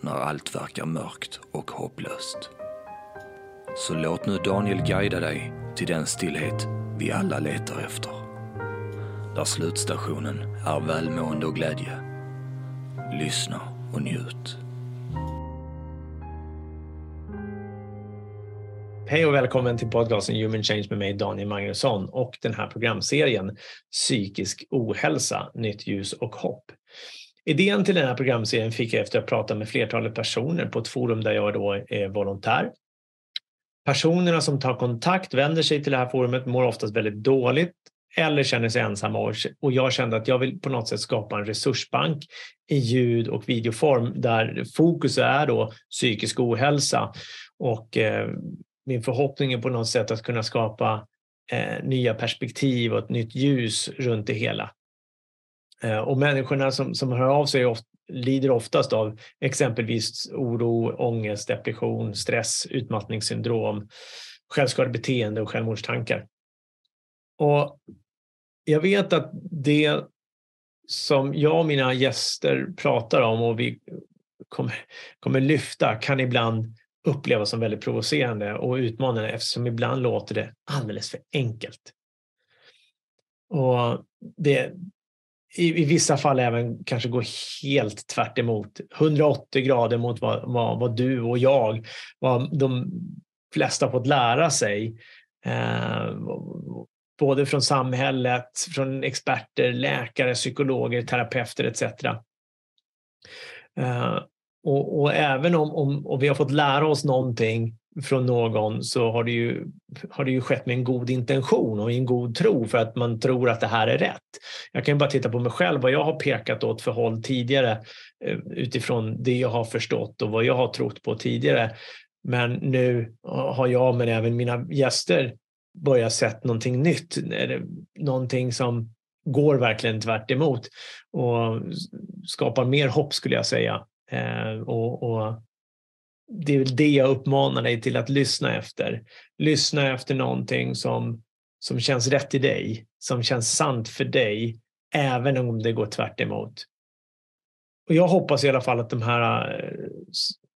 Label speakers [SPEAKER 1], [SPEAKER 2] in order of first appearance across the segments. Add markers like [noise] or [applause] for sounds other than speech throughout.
[SPEAKER 1] när allt verkar mörkt och hopplöst. Så låt nu Daniel guida dig till den stillhet vi alla letar efter. Där slutstationen är välmående och glädje. Lyssna och njut.
[SPEAKER 2] Hej och välkommen till podcasten Human Change med mig Daniel Magnusson och den här programserien Psykisk ohälsa, nytt ljus och hopp. Idén till den här programserien fick jag efter att ha pratat med flertalet personer på ett forum där jag då är volontär. Personerna som tar kontakt, vänder sig till det här forumet, mår oftast väldigt dåligt eller känner sig ensamma och jag kände att jag vill på något sätt skapa en resursbank i ljud och videoform där fokus är då psykisk ohälsa och eh, min förhoppning är på något sätt att kunna skapa eh, nya perspektiv och ett nytt ljus runt det hela. Eh, och människorna som, som hör av sig ofta, lider oftast av exempelvis oro, ångest, depression, stress, utmattningssyndrom, självskadebeteende och självmordstankar. Och jag vet att det som jag och mina gäster pratar om och vi kommer, kommer lyfta kan ibland upplevas som väldigt provocerande och utmanande eftersom ibland låter det alldeles för enkelt. Och det, i, i vissa fall även kanske gå helt tvärt emot, 180 grader mot vad, vad, vad du och jag, vad de flesta fått lära sig. Eh, både från samhället, från experter, läkare, psykologer, terapeuter etc. Eh, och, och, även om, om, om vi har fått lära oss någonting från någon så har det, ju, har det ju skett med en god intention och en god tro för att man tror att det här är rätt. Jag kan bara titta på mig själv, vad jag har pekat åt för håll tidigare eh, utifrån det jag har förstått och vad jag har trott på tidigare. Men nu har jag, men även mina gäster, börjat sett någonting nytt. Någonting som går verkligen tvärt emot och skapar mer hopp skulle jag säga. Eh, och, och det är det jag uppmanar dig till att lyssna efter. Lyssna efter någonting som, som känns rätt i dig, som känns sant för dig, även om det går tvärt emot. Och jag hoppas i alla fall att de här eh,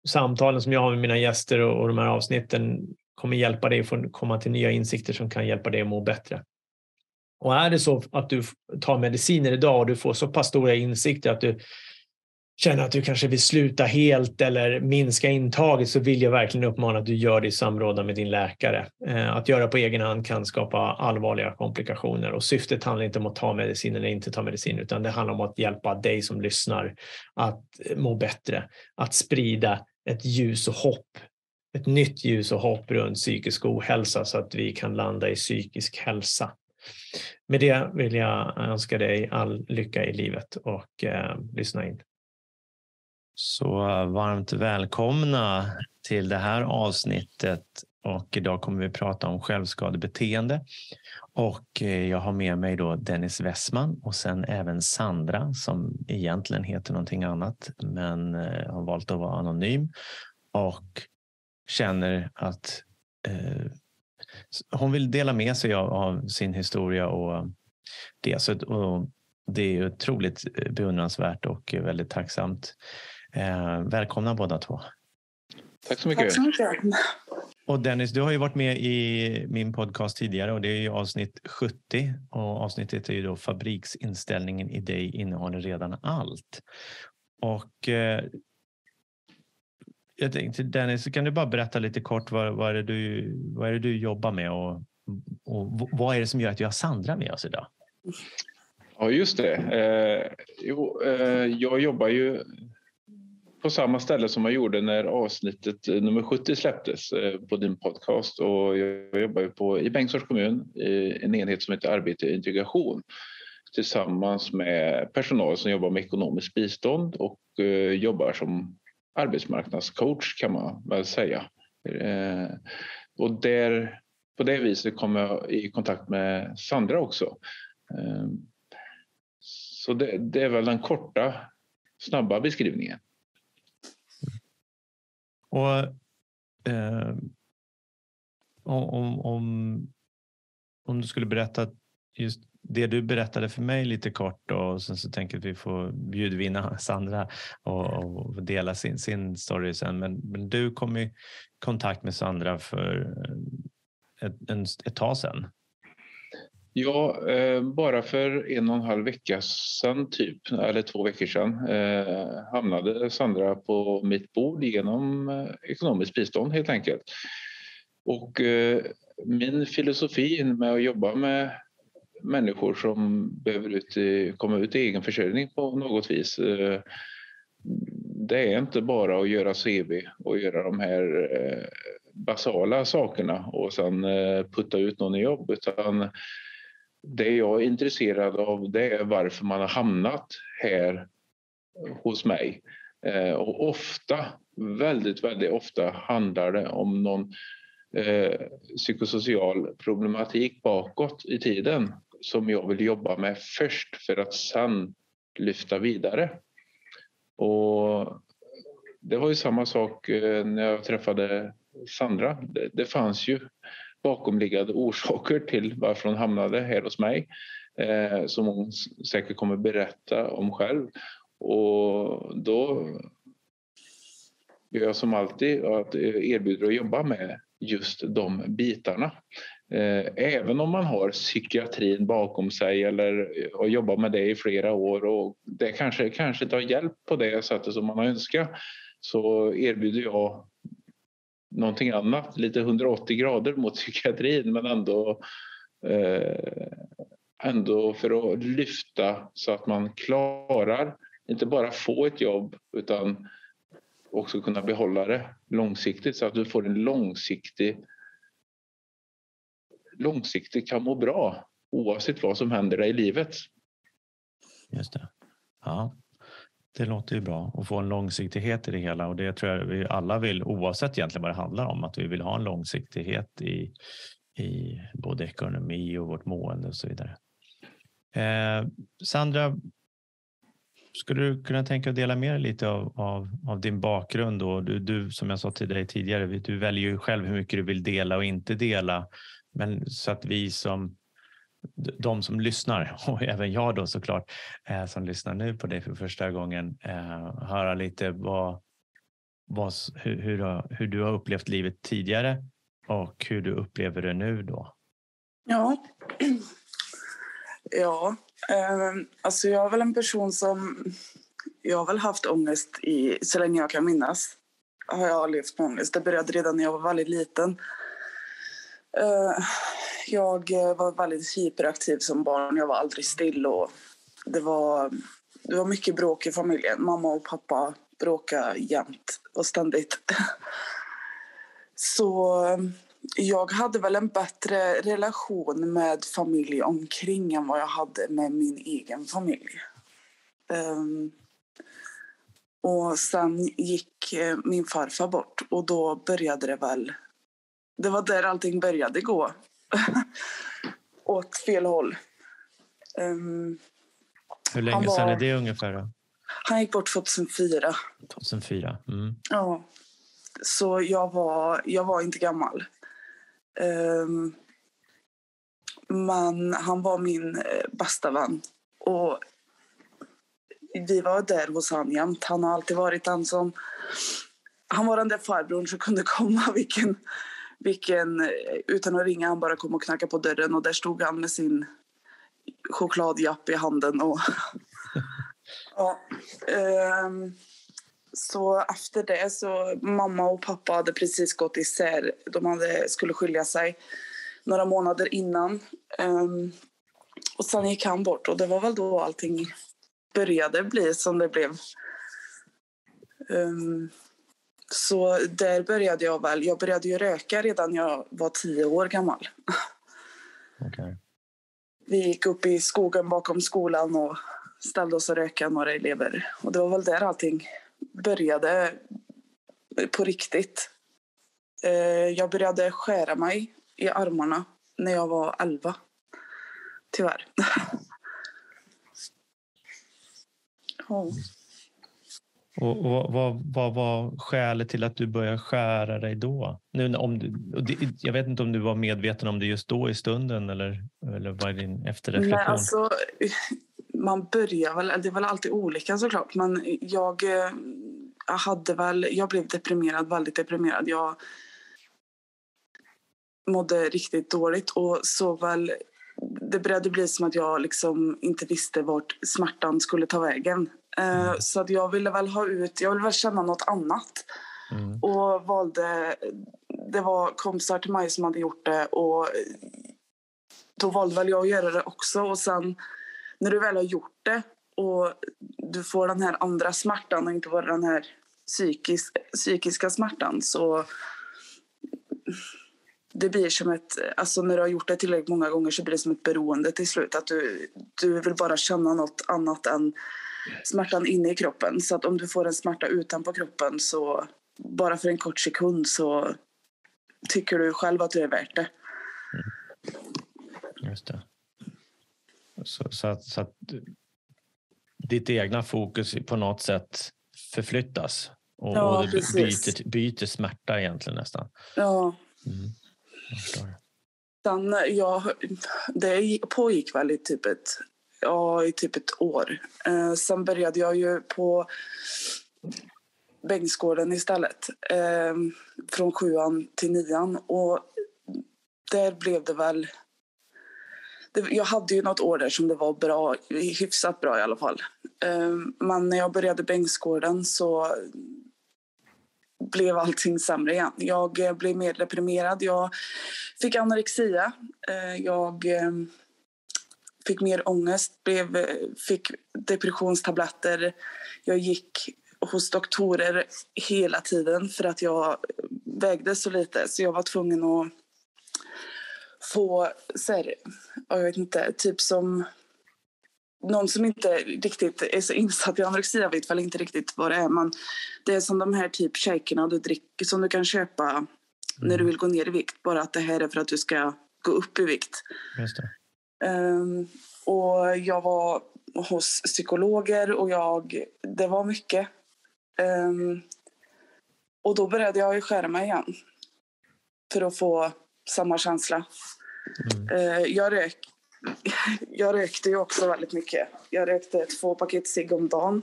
[SPEAKER 2] samtalen som jag har med mina gäster och, och de här avsnitten kommer hjälpa dig att komma till nya insikter som kan hjälpa dig att må bättre. Och är det så att du tar mediciner idag och du får så pass stora insikter att du känner att du kanske vill sluta helt eller minska intaget så vill jag verkligen uppmana att du gör det i samråd med din läkare. Eh, att göra på egen hand kan skapa allvarliga komplikationer och syftet handlar inte om att ta medicin eller inte ta medicin utan det handlar om att hjälpa dig som lyssnar att eh, må bättre, att sprida ett ljus och hopp ett nytt ljus och hopp runt psykisk ohälsa så att vi kan landa i psykisk hälsa. Med det vill jag önska dig all lycka i livet och eh, lyssna in.
[SPEAKER 3] Så eh, varmt välkomna till det här avsnittet och idag kommer vi prata om självskadebeteende. Och eh, jag har med mig då Dennis Westman och sen även Sandra som egentligen heter någonting annat men eh, har valt att vara anonym och känner att eh, hon vill dela med sig av, av sin historia och det. Så, och det är otroligt beundransvärt och väldigt tacksamt. Eh, välkomna båda två.
[SPEAKER 4] Tack så mycket. Tack så mycket.
[SPEAKER 3] Och Dennis, du har ju varit med i min podcast tidigare och det är ju avsnitt 70 och avsnittet är ju då fabriksinställningen i dig innehåller redan allt. Och eh, jag tänkte Dennis, kan du bara berätta lite kort vad, vad, är, det du, vad är det du jobbar med och, och vad är det som gör att vi har Sandra med oss idag?
[SPEAKER 4] Ja, just det. Eh, jo, eh, jag jobbar ju på samma ställe som jag gjorde när avsnittet eh, nummer 70 släpptes eh, på din podcast och jag jobbar på, i Bengtsfors kommun i en enhet som heter arbete och integration tillsammans med personal som jobbar med ekonomiskt bistånd och jobbar som arbetsmarknadscoach kan man väl säga. Och där, på det viset kom jag i kontakt med Sandra också. Så det, det är väl den korta, snabba beskrivningen.
[SPEAKER 3] Och eh, om, om, om du skulle berätta just det du berättade för mig lite kort och sen så tänker jag att vi får bjudvinna Sandra och, och dela sin, sin story sen. Men, men, du kom i kontakt med Sandra för eh, ett, en, ett tag sedan.
[SPEAKER 4] Ja, eh, bara för en och en halv vecka sedan, typ, eller två veckor sedan, eh, hamnade Sandra på mitt bord genom eh, ekonomiskt bistånd helt enkelt. Och eh, min filosofi med att jobba med människor som behöver ut i, komma ut i egen försörjning på något vis. Eh, det är inte bara att göra CV och göra de här eh, basala sakerna och sen putta ut någon i jobb utan det jag är intresserad av det är varför man har hamnat här hos mig. Eh, och ofta, väldigt, väldigt ofta handlar det om någon eh, psykosocial problematik bakåt i tiden som jag vill jobba med först för att sen lyfta vidare. Och det var ju samma sak eh, när jag träffade Sandra. Det, det fanns ju bakomliggande orsaker till varför hon hamnade här hos mig eh, som hon säkert kommer berätta om själv. Och då gör jag som alltid att eh, erbjuder att jobba med just de bitarna. Eh, även om man har psykiatrin bakom sig eller eh, har jobbat med det i flera år och det kanske, kanske inte har hjälpt på det sättet som man har önskat så erbjuder jag någonting annat, lite 180 grader mot [laughs] psykiatrin men ändå, eh, ändå för att lyfta så att man klarar, inte bara få ett jobb utan också kunna behålla det långsiktigt så att du får en långsiktig långsiktigt kan må bra oavsett vad som händer dig i livet.
[SPEAKER 3] Just det. Ja, det låter ju bra att få en långsiktighet i det hela och det tror jag vi alla vill oavsett egentligen vad det handlar om. Att vi vill ha en långsiktighet i, i både ekonomi och vårt mående och så vidare. Eh, Sandra, skulle du kunna tänka att dela med dig lite av, av, av din bakgrund? Då? du, du, som jag sa till dig tidigare, du väljer ju själv hur mycket du vill dela och inte dela. Men så att vi som de som lyssnar [laughs] och även jag då såklart eh, som lyssnar nu på dig för första gången eh, höra lite vad, vad, hur, hur, hur, du har upplevt livet tidigare och hur du upplever det nu då.
[SPEAKER 5] Ja, [clears throat] ja eh, alltså jag är väl en person som jag har väl haft ångest i så länge jag kan minnas. Har jag levt med ångest. Det började redan när jag var väldigt liten. Eh, jag eh, var väldigt hyperaktiv som barn. Jag var aldrig still. Och det, var, det var mycket bråk i familjen. Mamma och pappa bråkade jämt och ständigt. [laughs] Så eh, jag hade väl en bättre relation med familj omkring än vad jag hade med min egen familj. Um, och sen gick min farfar bort och då började det väl det var där allting började gå. [laughs] Åt fel håll. Um,
[SPEAKER 3] Hur länge var, sedan är det ungefär? Då?
[SPEAKER 5] Han gick bort 2004.
[SPEAKER 3] 2004. Mm.
[SPEAKER 5] Ja. Så jag var, jag var inte gammal. Um, men han var min eh, bästa vän. Och vi var där hos honom jämt. Han har alltid varit den som... Han var den där farbrorn som kunde komma vilken vilken, utan att ringa, han bara kom och knackade på dörren och där stod han med sin chokladjapp i handen. Och, [laughs] ja, um, så efter det så mamma och pappa hade precis gått isär. De hade, skulle skilja sig några månader innan. Um, och sen gick han bort och det var väl då allting började bli som det blev. Um, så där började jag väl. Jag började ju röka redan när jag var tio år gammal.
[SPEAKER 3] Okay.
[SPEAKER 5] Vi gick upp i skogen bakom skolan och ställde oss och röka några elever. Och det var väl där allting började på riktigt. Eh, jag började skära mig i armarna när jag var 11. Tyvärr. [laughs] oh.
[SPEAKER 3] Och, och vad, vad var skälet till att du började skära dig då? Nu, om du, jag vet inte om du var medveten om det just då i stunden eller, eller vad är din efterreflektion?
[SPEAKER 5] Nej, alltså, man börjar väl, det är väl alltid olika såklart, men jag, jag hade väl, jag blev deprimerad, väldigt deprimerad. Jag mådde riktigt dåligt och så väl det började bli som att jag liksom inte visste vart smärtan skulle ta vägen. Eh, mm. Så att jag ville väl ha ut, jag ville väl känna något annat. Mm. Och valde, det var kompisar till mig som hade gjort det och då valde väl jag att göra det också. Och sen när du väl har gjort det och du får den här andra smärtan och inte bara den här psykisk, psykiska smärtan så det blir som ett, alltså när du har gjort det tillräckligt många gånger så blir det som ett beroende till slut. Att du, du vill bara känna något annat än smärtan inne i kroppen. Så att om du får en smärta utanpå kroppen så bara för en kort sekund så tycker du själv att du är värt det.
[SPEAKER 3] Mm. Just det. Så, så, att, så att ditt egna fokus på något sätt förflyttas och, ja, och det byter, byter smärta egentligen nästan.
[SPEAKER 5] Ja. Mm. Sen, ja, det pågick väl i typ ett, ja, i typ ett år. Eh, sen började jag ju på Bengtsgården istället. Eh, från sjuan till nian. Och där blev det väl... Det, jag hade ju något år där som det var bra, hyfsat bra i alla fall. Eh, men när jag började Bengtsgården så blev allting sämre igen. Jag eh, blev mer deprimerad. Jag fick anorexia. Eh, jag eh, fick mer ångest, blev, fick depressionstabletter. Jag gick hos doktorer hela tiden för att jag vägde så lite. Så jag var tvungen att få, så här, jag vet inte, typ som någon som inte riktigt är så insatt i anorexia vet väl inte riktigt vad det är. Men det är som de här typ shakerna du dricker som du kan köpa mm. när du vill gå ner i vikt. Bara att det här är för att du ska gå upp i vikt. Um, och jag var hos psykologer och jag, det var mycket. Um, och då började jag skära mig igen. För att få samma känsla. Mm. Uh, jag rök jag rökte ju också väldigt mycket. Jag rökte två paket cigg om dagen.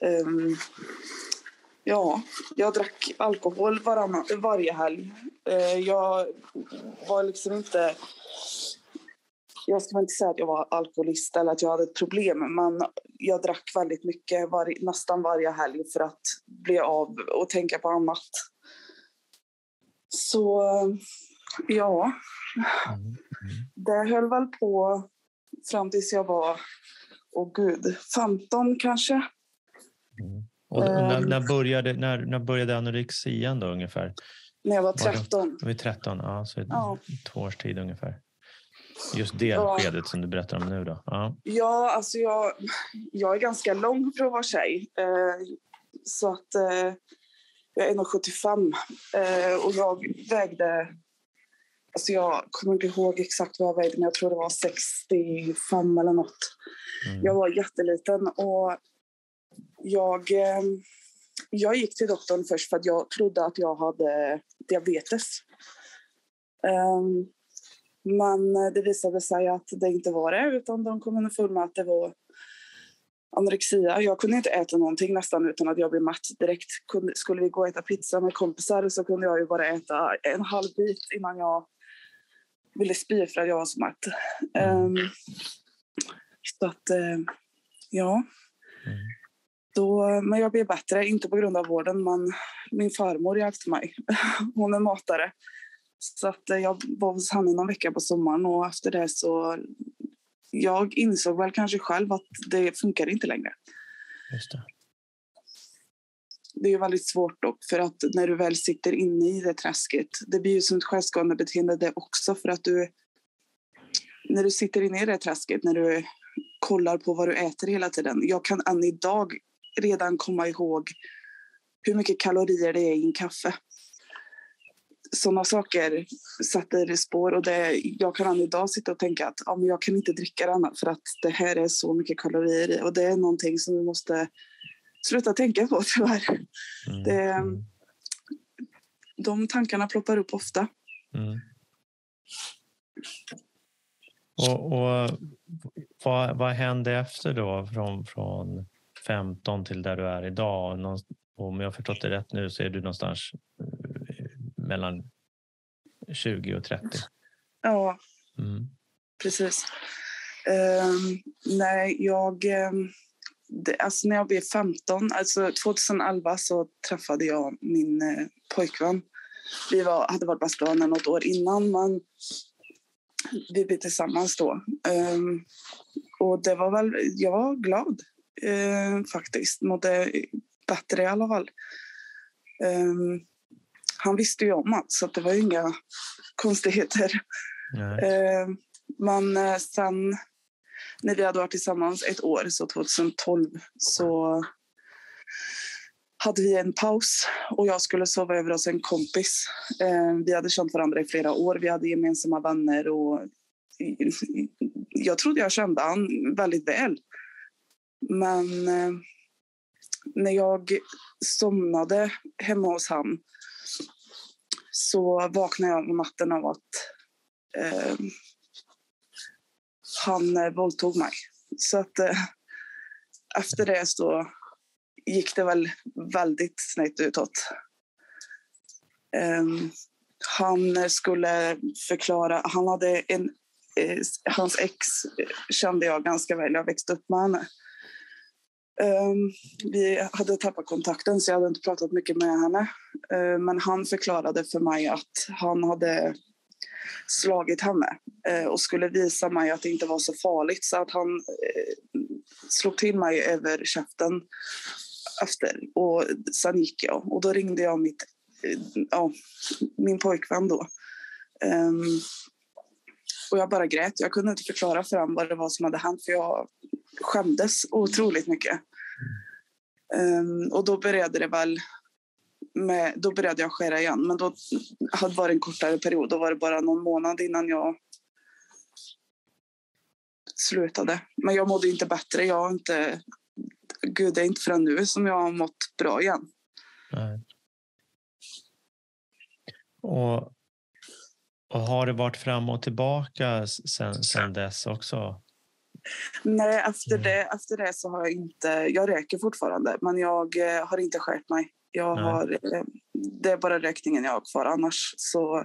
[SPEAKER 5] Um, ja, jag drack alkohol varann, varje helg. Uh, jag var liksom inte... Jag ska inte säga att jag var alkoholist eller att jag hade ett problem men jag drack väldigt mycket var, nästan varje helg för att bli av och tänka på annat. Så ja, mm. Det höll väl på fram tills jag var, åh gud, 15 kanske.
[SPEAKER 3] Mm. Och, när, när, började, när, när började anorexian då ungefär?
[SPEAKER 5] När jag var 13.
[SPEAKER 3] Var, var 13, ja, så ja. två års tid ungefär. Just det ja. skedet som du berättar om nu då? Ja,
[SPEAKER 5] ja alltså jag, jag är ganska lång för att vara tjej. Eh, så att eh, jag är 1,75 eh, och jag vägde Alltså jag kommer inte ihåg exakt vad jag vägde, men jag tror det var 65 eller nåt. Mm. Jag var jätteliten och jag, eh, jag gick till doktorn först för att jag trodde att jag hade diabetes. Um, men det visade sig att det inte var det, utan de kom underfund med att det var anorexia. Jag kunde inte äta någonting nästan utan att jag blev matt direkt. Skulle vi gå och äta pizza med kompisar så kunde jag ju bara äta en halv bit innan jag ville spy för att jag var så matt. Um, så att, uh, ja. Mm. Då, men jag blev bättre, inte på grund av vården, men min farmor hjälpte mig. [laughs] Hon är matare. Så att uh, jag var hos henne någon vecka på sommaren och efter det så jag insåg väl kanske själv att det funkar inte längre.
[SPEAKER 3] Just det
[SPEAKER 5] det är väldigt svårt dock för att när du väl sitter inne i det träsket, det blir ju som ett självskadebeteende det också för att du när du sitter inne i det träsket, när du kollar på vad du äter hela tiden. Jag kan än idag redan komma ihåg hur mycket kalorier det är i en kaffe. Sådana saker sätter spår och det, jag kan än idag sitta och tänka att ja, men jag kan inte dricka den för att det här är så mycket kalorier i och det är någonting som vi måste sluta tänka på [laughs] tyvärr.
[SPEAKER 3] Mm.
[SPEAKER 5] Det,
[SPEAKER 3] Mm.
[SPEAKER 5] de tankarna ploppar upp ofta.
[SPEAKER 3] Mm. Och, och vad, vad hände efter då från, från 15 till där du är idag? Någon, om jag har förstått det rätt nu så är du någonstans eh, mellan 20 och 30.
[SPEAKER 5] Ja,
[SPEAKER 3] Mm.
[SPEAKER 5] precis. Um, nej, jag... ehm, det, alltså när jag blev 15, alltså 2011 så träffade jag min eh, pojkvän. Vi var, hade varit bästa vänner något år innan, men vi blev tillsammans då. Ehm, och det var väl, jag var glad eh, faktiskt. Mådde bättre i alla fall. Ehm, han visste ju om allt, så det var ju inga konstigheter. Eh, men eh, sen när vi hade varit tillsammans ett år, så 2012, så hade vi en paus och jag skulle sova över hos en kompis. Eh, vi hade känt varandra i flera år, vi hade gemensamma vänner och jag trodde jag kände han väldigt väl. Men eh, när jag somnade hemma hos han så vaknade jag på natten av att eh, han eh, våldtog mig. Så att eh, efter det så gick det väl väldigt snett utåt. Eh, han skulle förklara, han hade en, eh, hans ex kände jag ganska väl, jag växte upp med henne. Um, vi hade tappat kontakten så jag hade inte pratat mycket med henne. Uh, men han förklarade för mig att han hade slagit henne uh, och skulle visa mig att det inte var så farligt. Så att han uh, slog till mig över käften efter. Och sen gick jag och då ringde jag mitt, eh, ja, min pojkvän då. Um, och jag bara grät. Jag kunde inte förklara för honom vad det var som hade hänt för jag skämdes otroligt mycket. Um, och då började det väl med, då började jag skära igen. Men då hade det varit en kortare period. Då var det bara någon månad innan jag slutade. Men jag mådde inte bättre. Jag har inte, gud, det är inte förrän nu som jag har mått bra igen.
[SPEAKER 3] Nej. Och, och har det varit fram och tillbaka sen, sen dess också?
[SPEAKER 5] Nej, efter
[SPEAKER 3] Mm.
[SPEAKER 5] det, efter det så har jag inte... Jag röker fortfarande, men jag eh, har inte skärpt mig. Jag har, eh, det är bara rökningen jag har kvar, annars så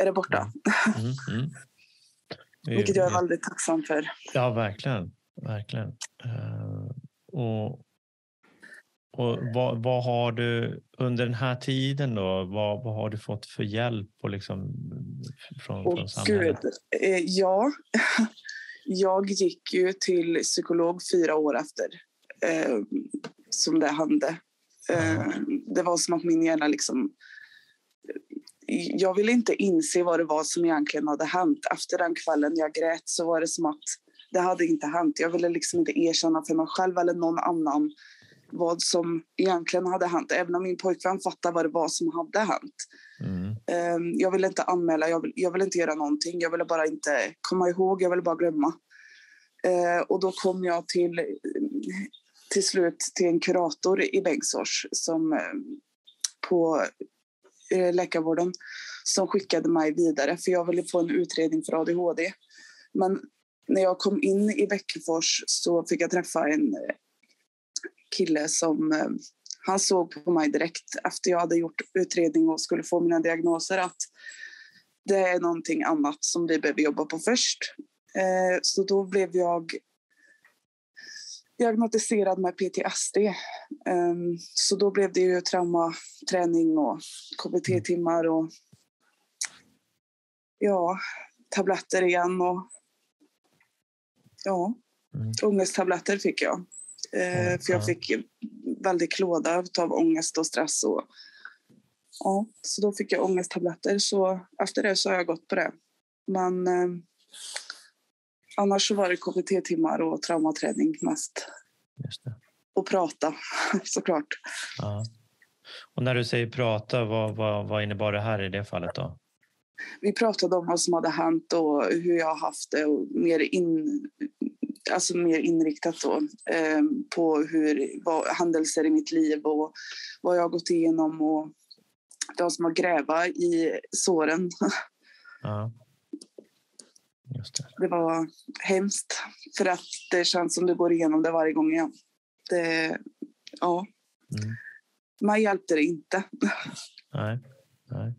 [SPEAKER 5] är det borta.
[SPEAKER 3] Mm, mm. Det är ju-
[SPEAKER 5] Vilket jag är väldigt tacksam för.
[SPEAKER 3] Ja, verkligen. verkligen. Eh, och och vad, vad har du under den här tiden då? Vad, vad har du fått för hjälp och liksom från,
[SPEAKER 5] Och
[SPEAKER 3] från samhället?
[SPEAKER 5] gud, ja. Jag gick ju till psykolog fyra år efter eh, som det hände. Eh, det var som att min hjärna liksom... Jag ville inte inse vad det var som egentligen hade hänt. Efter den kvällen jag grät så var det som att det hade inte hänt. Jag ville liksom inte erkänna för mig själv eller någon annan vad som egentligen hade hänt. Även om min pojkvän fattade vad det var som hade hänt.
[SPEAKER 3] Mm,
[SPEAKER 5] Eh, Jag ville inte anmäla, jag, vill, jag ville inte göra någonting. Jag ville bara inte komma ihåg, jag ville bara glömma. Eh, och då kom jag till, till slut till en kurator i Bengtsfors som, eh, på eh, läkarvården som skickade mig vidare för jag ville få en utredning för ADHD. Men när jag kom in i Bäckefors så fick jag träffa en kille som eh, han såg på mig direkt efter jag hade gjort utredning och skulle få mina diagnoser att det är någonting annat som vi behöver jobba på först. Eh, så då blev jag diagnostiserad med PTSD. Eh, så då blev det ju traumaträning och KBT-timmar och ja, tabletter igen och ja,
[SPEAKER 3] Mm.
[SPEAKER 5] ångesttabletter fick jag. Eh, för jag
[SPEAKER 3] ja.
[SPEAKER 5] fick väldigt klåda av ångest och stress. Och, ja, så då fick jag ångesttabletter. Så efter det så har jag gått på det. Men eh, annars så var det KBT-timmar och traumaträning mest.
[SPEAKER 3] Just det.
[SPEAKER 5] Och prata, [laughs] såklart.
[SPEAKER 3] Ja. Och när du säger prata, vad, vad, vad innebar det här i det fallet då?
[SPEAKER 5] Vi pratade om vad som hade hänt och hur jag haft det och mer, in, alltså mer inriktat då, eh, på hur, vad, händelser i mitt liv och vad jag har gått igenom och de som har gräva i såren. [laughs]
[SPEAKER 3] Ja. Just det.
[SPEAKER 5] Det var hemskt för att det känns som du går igenom det varje gång igen. Det, ja,
[SPEAKER 3] Mm.
[SPEAKER 5] mig hjälpte det inte. [laughs]
[SPEAKER 3] Nej. Nej.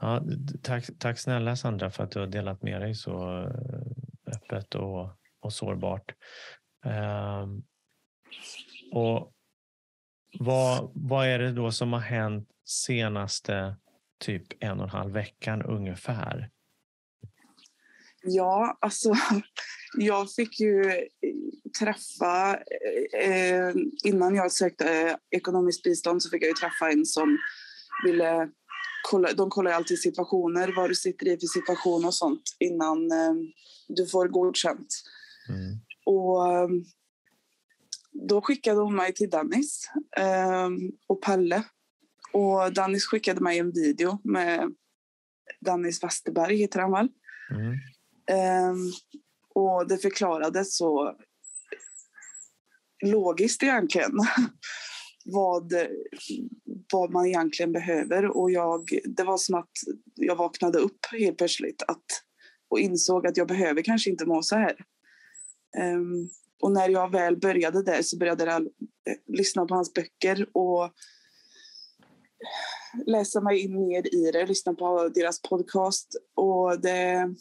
[SPEAKER 3] Ja, tack, tack snälla Sandra för att du har delat med dig så eh, öppet och, och sårbart. Ehm, och vad, vad är det då som har hänt senaste typ en och en halv veckan ungefär?
[SPEAKER 5] Ja, alltså [laughs] jag fick ju eh, träffa, eh, innan jag sökte eh, ekonomiskt bistånd så fick jag ju träffa en som ville kolla, de kollar alltid situationer, vad du sitter i för situation och sånt innan eh, du får godkänt.
[SPEAKER 3] Mm.
[SPEAKER 5] Och eh, då skickade hon mig till Dennis eh, och Pelle. Och Dennis skickade mig en video med Dennis Westerberg, heter han väl?
[SPEAKER 3] Mm.
[SPEAKER 5] Ehm, och det förklarades så logiskt egentligen [laughs] vad, vad man egentligen behöver. Och jag, det var som att jag vaknade upp helt plötsligt att, och insåg att jag behöver kanske inte må så här. Um, och när jag väl började där så började jag eh, lyssna på hans böcker och läsa mig in mer i det, lyssna på deras podcast. Och det,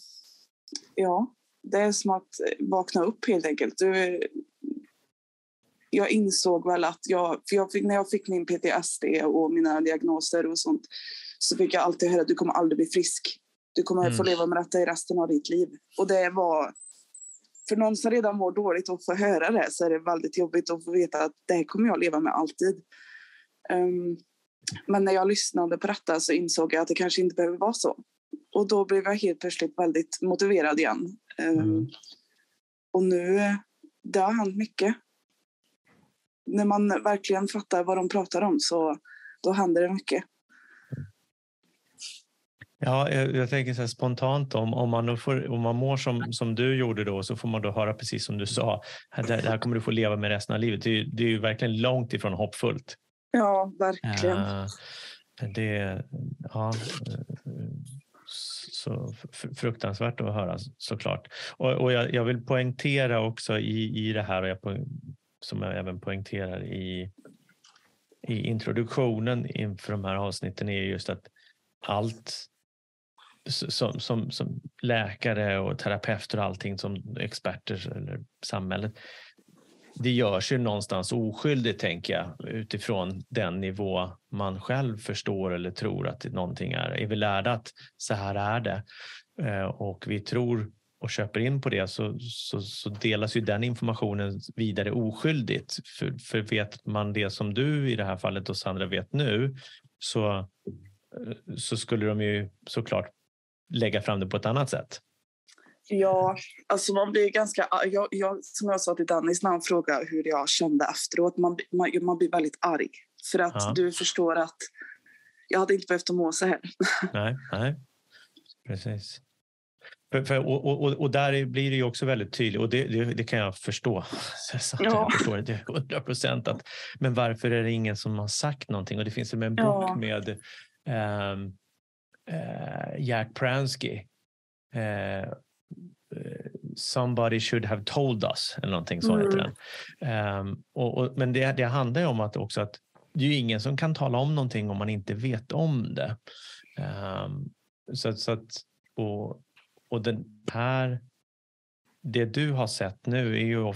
[SPEAKER 5] ja, det är som att vakna upp helt enkelt. Du, jag insåg väl att jag, för jag fick, när jag fick min PTSD och mina diagnoser och sånt så fick jag alltid höra att du kommer aldrig bli frisk. Du kommer
[SPEAKER 3] Mm.
[SPEAKER 5] få leva med detta i resten av ditt liv. Och det var, för någon som redan mår dåligt och får höra det så är det väldigt jobbigt att få veta att det här kommer jag leva med alltid. Ehm, men när jag lyssnade på detta så insåg jag att det kanske inte behöver vara så. Och då blev jag helt plötsligt väldigt motiverad igen. Ehm,
[SPEAKER 3] Mm.
[SPEAKER 5] Och nu, det har hänt mycket. När man verkligen fattar vad de pratar om så då händer det mycket.
[SPEAKER 3] Ja, jag, jag tänker så spontant om, om, man får, om man mår som, som du gjorde då så får man då höra precis som du sa. Det, här kommer du få leva med resten av livet. Det det är ju verkligen långt ifrån hoppfullt.
[SPEAKER 5] Ja, verkligen.
[SPEAKER 3] Eh, det, ja, eh, så fruktansvärt att höra såklart. Och, och jag, jag vill poängtera också i, i det här och jag som jag även poängterar i, i introduktionen inför de här avsnitten är just att allt som, som, som läkare och terapeuter och allting som experter eller samhället det görs ju någonstans oskyldigt, tänker jag, utifrån den nivå man själv förstår eller tror att någonting är. Är vi lärda att så här är det eh, och vi tror och köper in på det så, så, så delas ju den informationen vidare oskyldigt. För, för vet man det som du i det här fallet och Sandra vet nu så, eh, så skulle de ju såklart lägga fram det på ett annat sätt.
[SPEAKER 5] Ja, alltså man blir ganska... Jag, jag, som jag sa till Dennis när han frågade hur jag kände efteråt, man, man, man blir väldigt arg. För att
[SPEAKER 3] Ja.
[SPEAKER 5] du förstår att jag hade inte behövt att må så här.
[SPEAKER 3] Nej, nej. precis. För, för, och, och, och- där blir det ju också väldigt tydligt, och det, det, det kan jag förstå. [laughs] Att
[SPEAKER 5] Ja.
[SPEAKER 3] Jag förstår det till 100 procent. Men varför är det ingen som har sagt någonting? Och det finns en bok
[SPEAKER 5] Ja.
[SPEAKER 3] med ehm, eh, Jack Pransky. Eh, Somebody should have told us, eller någonting så heter
[SPEAKER 5] Mm.
[SPEAKER 3] den. Ehm, och, och, men det, det handlar ju om att också att det är ju ingen som kan tala om någonting om man inte vet om det. Ehm, så, så att, och, och den här, det du har sett nu är ju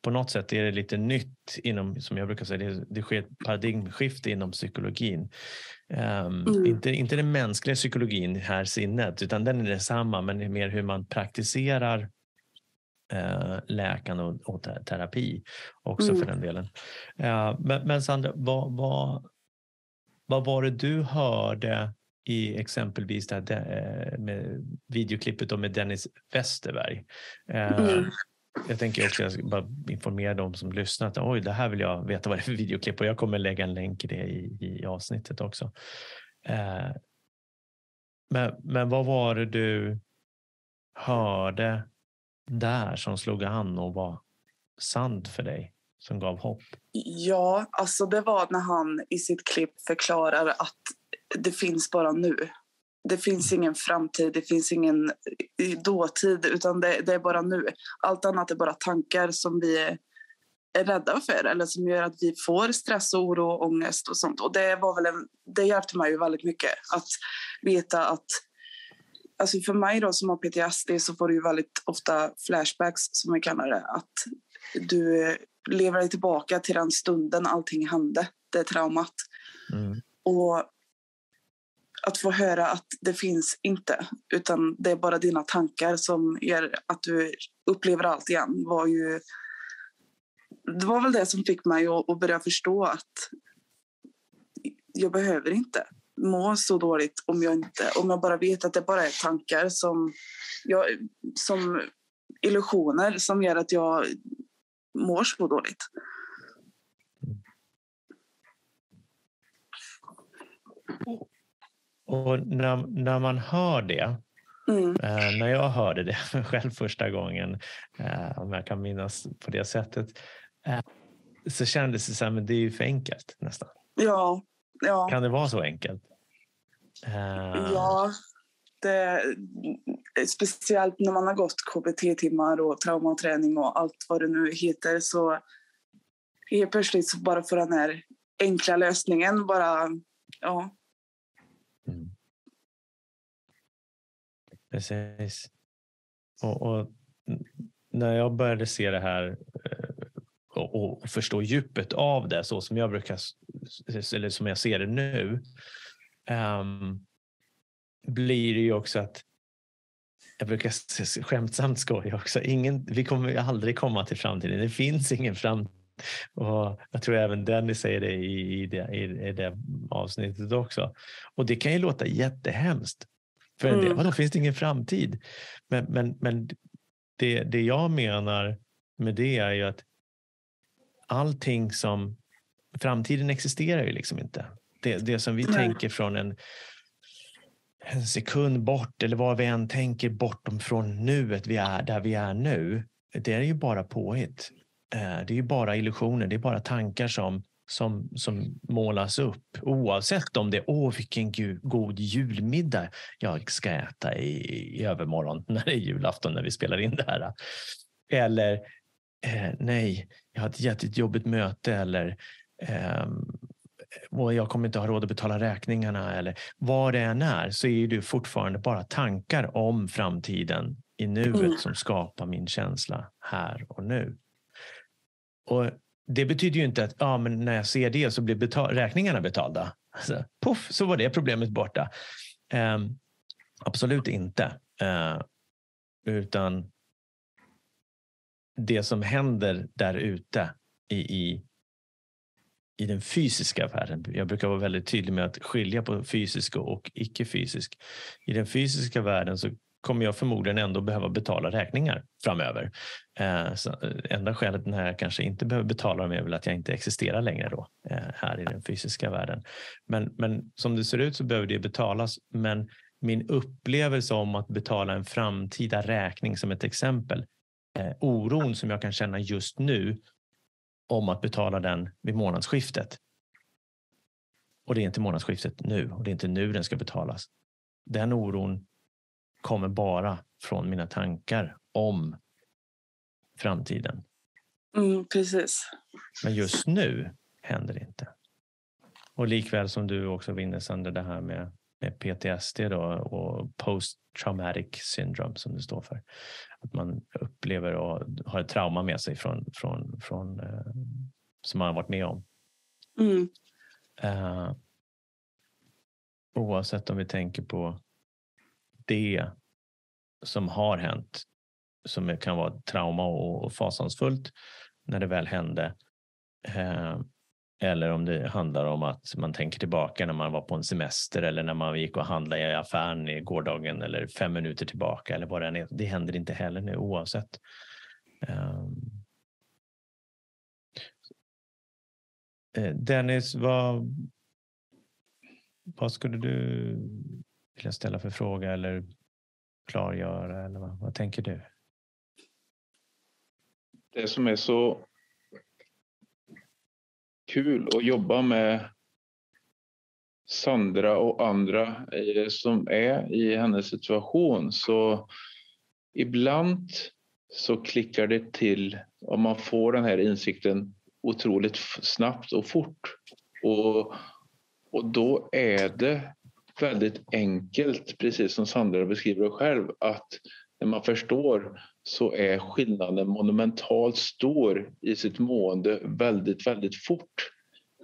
[SPEAKER 3] på något sätt är det lite nytt inom, som jag brukar säga, det, det sker ett paradigmskifte inom psykologin. Ehm,
[SPEAKER 5] Mm.
[SPEAKER 3] inte, inte den mänskliga psykologin här sinnet, utan den är detsamma, men det är mer hur man praktiserar eh, läkande och, och te- terapi också
[SPEAKER 5] Mm.
[SPEAKER 3] för den delen. Eh, men, men Sandra, vad, vad, vad var det du hörde i exempelvis det här eh, med videoklippet med Dennis Westerberg? Eh,
[SPEAKER 5] Mm.
[SPEAKER 3] jag tänker också jag ska bara informera de som lyssnar att oj, det här vill jag veta vad det är för videoklipp och jag kommer lägga en länk i det i, i avsnittet också. Eh, men, men vad var det du hörde där som slog an och var sant för dig, som gav hopp?
[SPEAKER 5] Ja, alltså det var när han i sitt klipp förklarar att det finns bara nu. Det finns ingen framtid, det finns ingen dåtid, utan det, det är bara nu. Allt annat är bara tankar som vi är, är rädda för eller som gör att vi får stress, och oro och ångest och sånt. Och det, var väl en, det hjälpte mig ju väldigt mycket att veta att Alltså för mig då som har PTSD så får du ju väldigt ofta flashbacks som vi kallar det. Att du lever dig tillbaka till den stunden allting hände, det traumat. Mm. Och att få höra att det finns inte, utan det är bara dina tankar som gör att du upplever allt igen var ju... Det var väl det som fick mig att, börja förstå att jag behöver inte må så dåligt om jag, inte, om jag bara vet att det bara är tankar som, jag, som illusioner som gör att jag mår så dåligt.
[SPEAKER 3] Och när, när man hör det, mm. eh, när jag hörde det [laughs] själv första gången, eh, om jag kan minnas på det sättet, eh, så kändes det som att det är för enkelt nästan.
[SPEAKER 5] Ja, ja.
[SPEAKER 3] Kan det vara så enkelt?
[SPEAKER 5] Ja, eh, speciellt när man har gått KBT-timmar och traumaträning och allt vad det nu heter så helt plötsligt så bara får den här enkla lösningen bara, ja, Mm.
[SPEAKER 3] Precis. Och, och, när jag började se det här eh, och, och, förstå djupet av det så som jag brukar, eller som jag ser det nu, um, blir det ju också att jag brukar skämtsamt skoja också. Ingen, vi kommer aldrig komma till framtiden. Det finns ingen framtid och jag tror även Dennis säger det i, i, det, i det avsnittet också. Och det kan ju låta jättehemskt. För en del, mm. vadå, finns det ingen framtid? Men, men, men det, det jag menar med det är ju att allting som... Framtiden existerar ju liksom inte. Det, det som vi Nej. tänker från en, en sekund bort eller vad vi än tänker bortom från nuet vi är, där vi är nu. Det är ju bara påhitt. Eh, det är ju bara illusioner, det är bara tankar som, som, som målas upp. Oavsett om det är åh vilken god julmiddag jag ska äta i, i övermorgon [laughs] när det är julafton när vi spelar in det här. Eller eh, nej, jag har ett jättejobbigt möte eller eh, och jag kommer inte ha råd att betala räkningarna eller vad det än är så är det fortfarande bara tankar om framtiden i nuet mm. som skapar min känsla här och nu. Och det betyder ju inte att ja, men när jag ser det så blir betal räkningarna betalda. Alltså, puff, så var det problemet borta. Um, absolut inte. Uh, utan det som händer där ute i, i, i den fysiska världen. Jag brukar vara väldigt tydlig med att skilja på fysisk och icke-fysisk. I den fysiska världen så kommer jag förmodligen ändå behöva betala räkningar framöver. Eh, så eh, enda skälet när jag kanske inte behöver betala dem är väl att jag inte existerar längre då eh, här i den fysiska världen. Men, men som det ser ut så behöver det betalas. Men min upplevelse om att betala en framtida räkning som ett exempel, eh, oron som jag kan känna just nu om att betala den vid månadsskiftet. Och det är inte månadsskiftet nu och det är inte nu den ska betalas. Den oron kommer bara från mina tankar om framtiden.
[SPEAKER 5] Mm, precis.
[SPEAKER 3] Men just nu händer det inte. Och likväl som du också var inne Sandra, det här med, med PTSD då, och post traumatic syndrome som det står för. Att man upplever och har ett trauma med sig från, från, från eh, som man har varit med om.
[SPEAKER 5] Mm.
[SPEAKER 3] Uh, oavsett om vi tänker på det som har hänt som kan vara trauma och fasansfullt när det väl hände. Eh, eller om det handlar om att man tänker tillbaka när man var på en semester eller när man gick och handlade i affären i gårdagen eller fem minuter tillbaka eller vad det än är. Det händer inte heller nu oavsett. Ehm. Eh, Dennis, vad, vad skulle du vilja ställa för fråga eller klargöra? Eller vad, vad tänker du?
[SPEAKER 4] Det som är så kul att jobba med Sandra och andra eh, som är i hennes situation så ibland så klickar det till om man får den här insikten otroligt snabbt och fort. Och, och då är det väldigt enkelt, precis som Sandra beskriver det själv, att när man förstår så är skillnaden monumentalt stor i sitt mående väldigt, väldigt fort.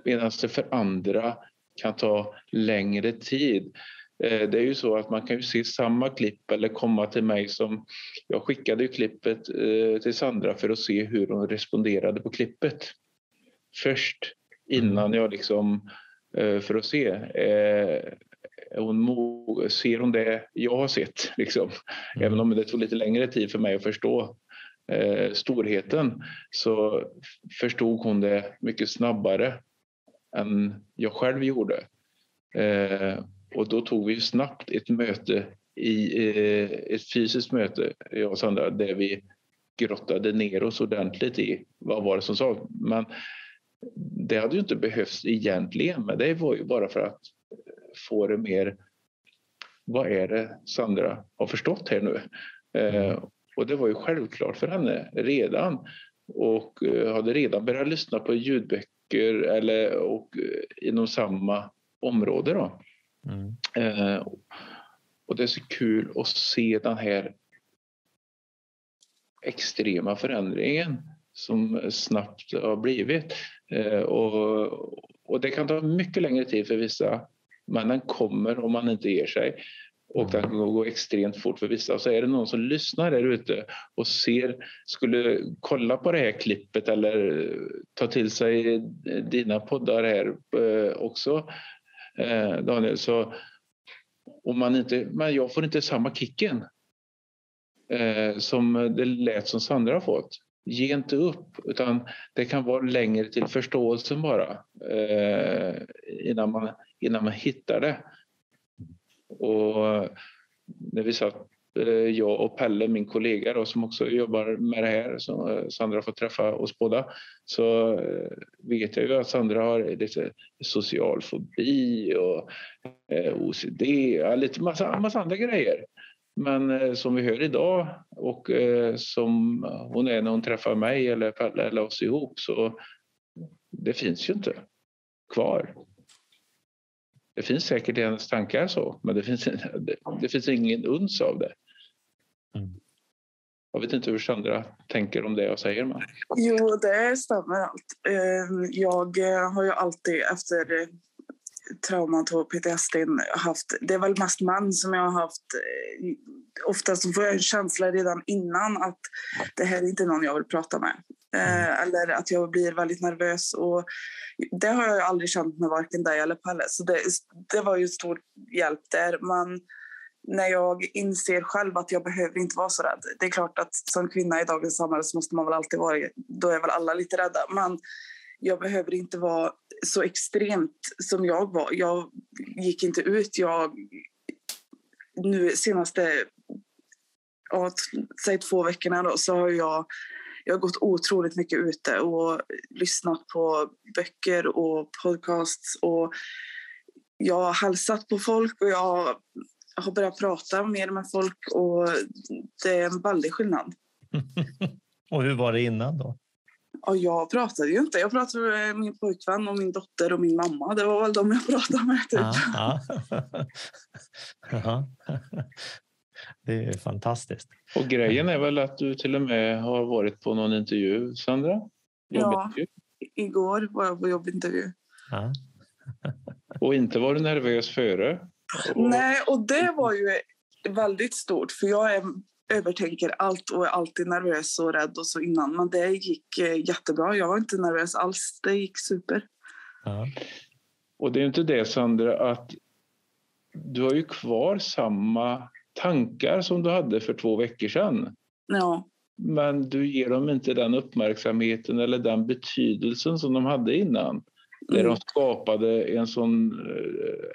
[SPEAKER 4] Medan det för andra kan ta längre tid. Eh, det är ju så att man kan ju se samma klipp eller komma till mig som... Jag skickade ju klippet eh, till Sandra för att se hur hon responderade på klippet. Först innan jag liksom... Eh, för att se. Hon, ser hon det jag har sett? Liksom. Mm. Även om det tog lite längre tid för mig att förstå storheten så förstod hon det mycket snabbare än jag själv gjorde. Eh, och då tog vi snabbt ett möte, i, eh, ett fysiskt möte, jag och Sandra, där vi grottade ner oss ordentligt i vad var det som sa. Men det hade ju inte behövts egentligen, men det var ju bara för att få det mer... Vad är det Sandra har förstått här nu? Eh, och det var ju självklart för henne redan och eh, hade redan börjat lyssna på ljudböcker böcker eller, och, eh, inom samma område. Då. Mm. Eh, och det är så kul att se den här extrema förändringen som snabbt har blivit. Eh, och, och det kan ta mycket längre tid för vissa, men den kommer om man inte ger sig och det kan gå extremt fort för vissa. Så är det någon som lyssnar där ute och ser, skulle kolla på det här klippet eller ta till sig dina poddar här eh, också, eh, Daniel, så om man inte, men jag får inte samma kicken eh, som det lät som Sandra har fått. Ge inte upp, utan det kan vara längre till förståelsen bara eh, innan man, innan man hittar det. Och när vi satt, eh, jag och Pelle, min kollega då, som också jobbar med det här, som eh, Sandra får träffa oss båda, så eh, vet jag ju att Sandra har lite social fobi och eh, OCD, och lite massa, massa andra grejer. Men som vi hör idag och som hon är när hon träffar mig eller Pelle eller oss ihop så det finns ju inte kvar. Det finns säkert i hennes tankar så, men det finns, [laughs] det, det finns ingen uns av det. Mm. Jag vet inte hur Sandra tänker om det jag säger. Men...
[SPEAKER 5] Jo, det stämmer allt. Ehm, jag eh, har ju alltid efter eh, traumat och PTSD haft... Det är väl mest män som jag har haft. Eh, oftast får jag en känsla redan innan att det här är inte någon jag vill prata med. Mm. Eller att jag blir väldigt nervös. Och det har jag aldrig känt med varken dig eller Pelle. Så det, det var ju stor hjälp där. Men när jag inser själv att jag behöver inte vara så rädd. Det är klart att som kvinna i dagens samhälle så måste man väl alltid vara Då är väl alla lite rädda. Men jag behöver inte vara så extremt som jag var. Jag gick inte ut. Jag, nu senaste ja, säg två veckorna då, så har jag jag har gått otroligt mycket ute och lyssnat på böcker och podcasts. Och jag har hälsat på folk och jag har börjat prata mer med folk och det är en väldig skillnad. [laughs]
[SPEAKER 3] och hur var det innan då?
[SPEAKER 5] Ja, jag pratade ju inte. Jag pratade med min pojkvän och min dotter och min mamma. Det var väl de jag pratade med. Typ. Ja,
[SPEAKER 3] ja. [laughs] Det är fantastiskt.
[SPEAKER 4] Och grejen är väl att du till och med har varit på någon intervju, Sandra?
[SPEAKER 5] Ja, igår var jag på jobbintervju. Ja. [laughs]
[SPEAKER 4] och inte var du nervös före?
[SPEAKER 5] Och... Nej, och det var ju väldigt stort för jag är, övertänker allt och är alltid nervös och rädd och så innan. Men det gick eh, jättebra. Jag var inte nervös alls. Det gick super. Ja.
[SPEAKER 4] Och det är inte det Sandra att du har ju kvar samma tankar som du hade för två veckor sedan.
[SPEAKER 5] Ja.
[SPEAKER 4] men du ger dem inte den uppmärksamheten eller den betydelsen som de hade innan. Där
[SPEAKER 5] Mm.
[SPEAKER 4] de skapade en sån eh,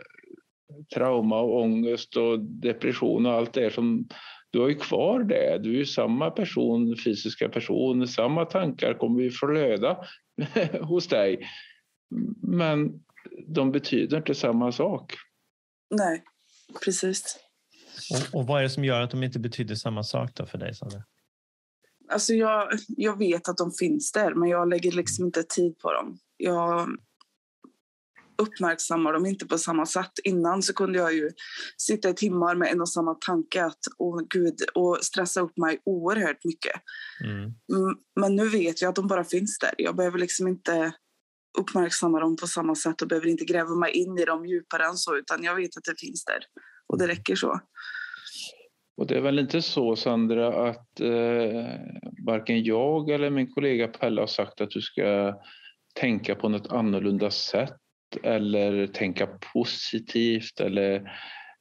[SPEAKER 4] trauma och ångest och depression och allt det som du har ju kvar det. Du är ju samma person, fysiska person, samma tankar kommer ju flöda [laughs] hos dig. Men de betyder inte samma sak.
[SPEAKER 5] Nej, precis.
[SPEAKER 3] Och, och vad är det som gör att de inte betyder samma sak då för dig, Sandra?
[SPEAKER 5] Alltså jag, jag vet att de finns där, men jag lägger liksom inte tid på dem. Jag uppmärksammar dem inte på samma sätt. Innan så kunde jag ju sitta i timmar med en och samma tanke att, åh gud, och stressa upp mig oerhört mycket.
[SPEAKER 3] Mm.
[SPEAKER 5] Mm, Men nu vet jag att de bara finns där. Jag behöver liksom inte uppmärksamma dem på samma sätt och behöver inte gräva mig in i dem djupare än så, utan jag vet att det finns där. Och det räcker så.
[SPEAKER 4] Och det är väl inte så, Sandra, att eh, varken jag eller min kollega Pelle har sagt att du ska tänka på något annorlunda sätt eller tänka positivt eller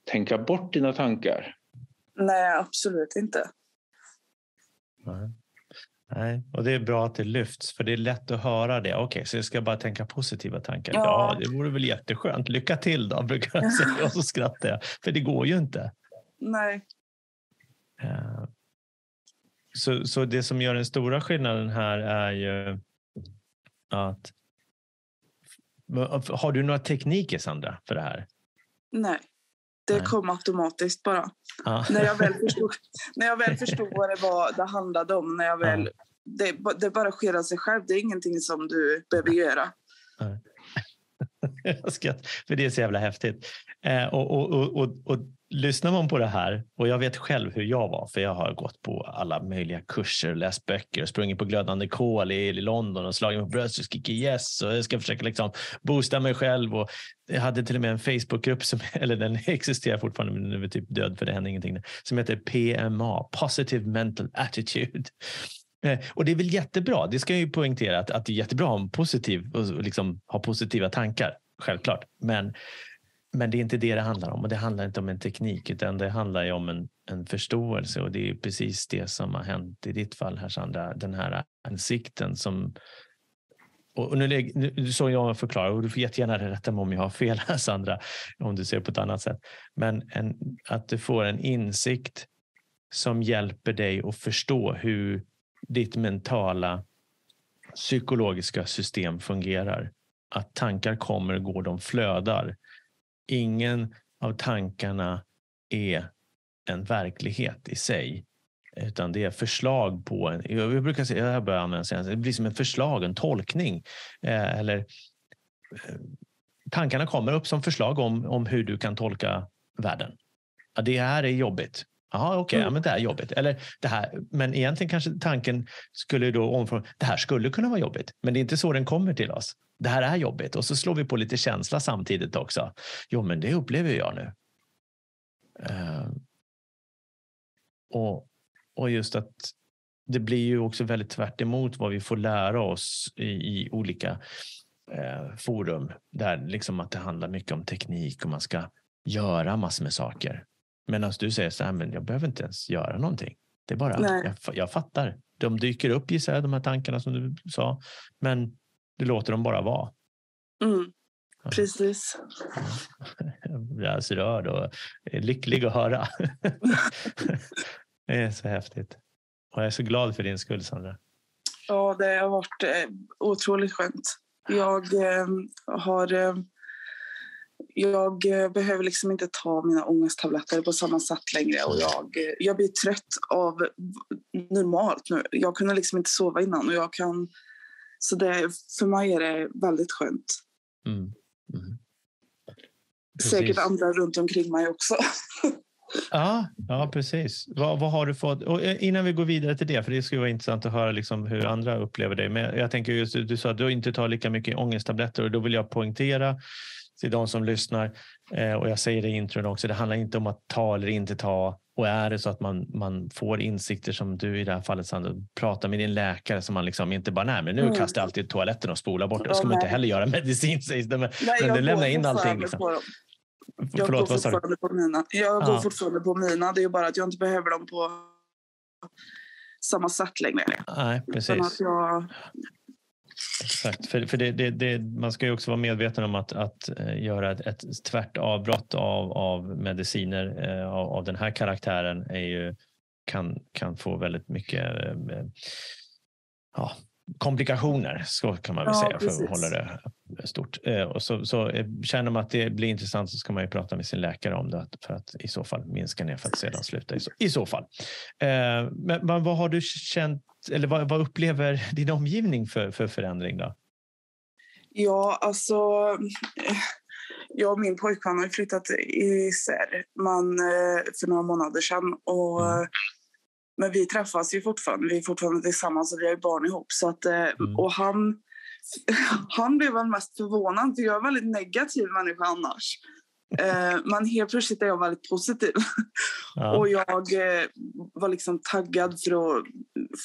[SPEAKER 4] tänka bort dina tankar.
[SPEAKER 5] Nej, absolut inte.
[SPEAKER 3] Nej. Nej, och det är bra att det lyfts, för det är lätt att höra det. Okej, så jag ska bara tänka positiva tankar. Ja.
[SPEAKER 5] Ja.
[SPEAKER 3] det vore väl jätteskönt. Lycka till då, [laughs] brukar jag säga och så skrattar jag. För det går ju inte.
[SPEAKER 5] Nej.
[SPEAKER 3] Eh, Så, så det som gör den stora skillnaden här är ju att... Har du några tekniker, Sandra, för det här?
[SPEAKER 5] Nej. Det
[SPEAKER 3] Nej.
[SPEAKER 5] kom automatiskt bara.
[SPEAKER 3] Ja.
[SPEAKER 5] När jag väl [laughs] förstod, när jag väl förstod vad det var det handlade om. När jag väl, det, det bara sker av sig själv. Det är ingenting som du behöver göra. [laughs]
[SPEAKER 3] Skrattar, för det är så jävla häftigt. Eh, och, och, och, och lyssnar man på det här, och jag vet själv hur jag var, för jag har gått på alla möjliga kurser, läst böcker, sprungit på glödande kol i, i London och slagit mig på bröstet och skrikit yes och jag ska försöka liksom boosta mig själv. Och jag hade till och med en Facebookgrupp, som, [laughs] eller den existerar fortfarande, men den är typ död för det händer ingenting, som heter PMA, Positive Mental Attitude. Eh, och det är väl jättebra. Det ska jag ju poängtera att, att det är jättebra att positiv, och liksom, ha positiva tankar, självklart. Men, men det är inte det det handlar om och det handlar inte om en teknik utan det handlar ju om en, en förståelse och det är precis det som har hänt i ditt fall här Sandra. Den här insikten som och nu, nu så jag förklarar och du får jättegärna rätta mig om jag har fel här Sandra, om du ser på ett annat sätt. Men en, att du får en insikt som hjälper dig att förstå hur ditt mentala psykologiska system fungerar. Att tankar kommer och går, de flödar. Ingen av tankarna är en verklighet i sig. Utan det är förslag på en, jag brukar säga, jag börjar använda senast, det blir som ett förslag, en tolkning. Eh, eller eh, tankarna kommer upp som förslag om, om hur du kan tolka världen. Ja, det här är jobbigt. Jaha, okej, ja,
[SPEAKER 5] Mm.
[SPEAKER 3] men det är jobbigt. Eller det här, men egentligen kanske tanken skulle då omforma, det här skulle kunna vara jobbigt, men det är inte så den kommer till oss. Det här är jobbigt och så slår vi på lite känsla samtidigt också. Jo, men det upplever jag nu. Eh, och, och just att det blir ju också väldigt tvärt emot vad vi får lära oss i, i olika eh, forum där liksom att det handlar mycket om teknik och man ska göra massor med saker. Medan du säger så här, men jag behöver inte ens göra någonting. Det är bara,
[SPEAKER 5] Nej.
[SPEAKER 3] jag, jag fattar. De dyker upp gissar jag, de här tankarna som du sa. Men du låter dem bara vara.
[SPEAKER 5] Mm. Precis. [laughs]
[SPEAKER 3] Jag blir alldeles rörd och lycklig att höra. [laughs] det är så häftigt. Och jag är så glad för din skull, Sandra.
[SPEAKER 5] Ja, det har varit eh, otroligt skönt. Jag eh, har... Jag eh, behöver liksom inte ta mina ångesttabletter på samma sätt längre. Och jag, eh, jag blir trött av normalt nu. Jag kunde liksom inte sova innan. Och jag kan, så det, för mig är det väldigt skönt.
[SPEAKER 3] Mm. Mm.
[SPEAKER 5] Säkert andra runt omkring mig också. [laughs]
[SPEAKER 3] Ja, ja precis. Vad, vad har du fått? Och eh, innan vi går vidare till det, för det skulle vara intressant att höra liksom hur andra upplever dig. Men jag tänker just, du sa att du inte tar lika mycket ångesttabletter och då vill jag poängtera till de som lyssnar eh, och jag säger det i intron också. Det handlar inte om att ta eller inte ta. Och är det så att man, man får insikter som du i det här fallet, Sandra, prata med din läkare så man liksom inte bara, nej men nu
[SPEAKER 5] Mm.
[SPEAKER 3] kastar jag alltid i toaletten och spolar bort det. Det ska man inte heller göra medicin sägs det. Men,
[SPEAKER 5] Nej,
[SPEAKER 3] men du lämnar in allting. Liksom.
[SPEAKER 5] Jag
[SPEAKER 3] Förlåt,
[SPEAKER 5] går fortfarande på mina. Jag
[SPEAKER 3] Ja.
[SPEAKER 5] går fortfarande på mina. Det är bara att jag inte behöver dem på samma sätt längre.
[SPEAKER 3] Nej,
[SPEAKER 5] Utan
[SPEAKER 3] precis.
[SPEAKER 5] att jag,
[SPEAKER 3] Exakt, för, för det, det, det, man ska ju också vara medveten om att, att eh, göra ett, ett tvärt avbrott av, av mediciner eh, av, av den här karaktären är ju, kan, kan få väldigt mycket eh, ja, komplikationer, så kan man väl
[SPEAKER 5] Ja,
[SPEAKER 3] säga för
[SPEAKER 5] precis.
[SPEAKER 3] att hålla det stort. Eh, och så, så eh, känner man att det blir intressant så ska man ju prata med sin läkare om det för att i så fall minska ner för att sedan sluta i så, i så fall. Eh, men, men vad har du känt eller vad, vad upplever din omgivning för, för förändring då?
[SPEAKER 5] ja, alltså, eh, jag och min pojkvän har flyttat isär man, eh, för några månader sedan. Och,
[SPEAKER 3] Mm.
[SPEAKER 5] Men vi träffas ju fortfarande, vi är fortfarande tillsammans och vi har barn ihop. Så att, eh,
[SPEAKER 3] Mm.
[SPEAKER 5] Och han, [laughs] han blev väl mest förvånad, för jag är en väldigt negativ människa annars. Eh, Men helt plötsligt är jag väldigt positiv.
[SPEAKER 3] Ja.
[SPEAKER 5] Och jag eh, var liksom taggad för att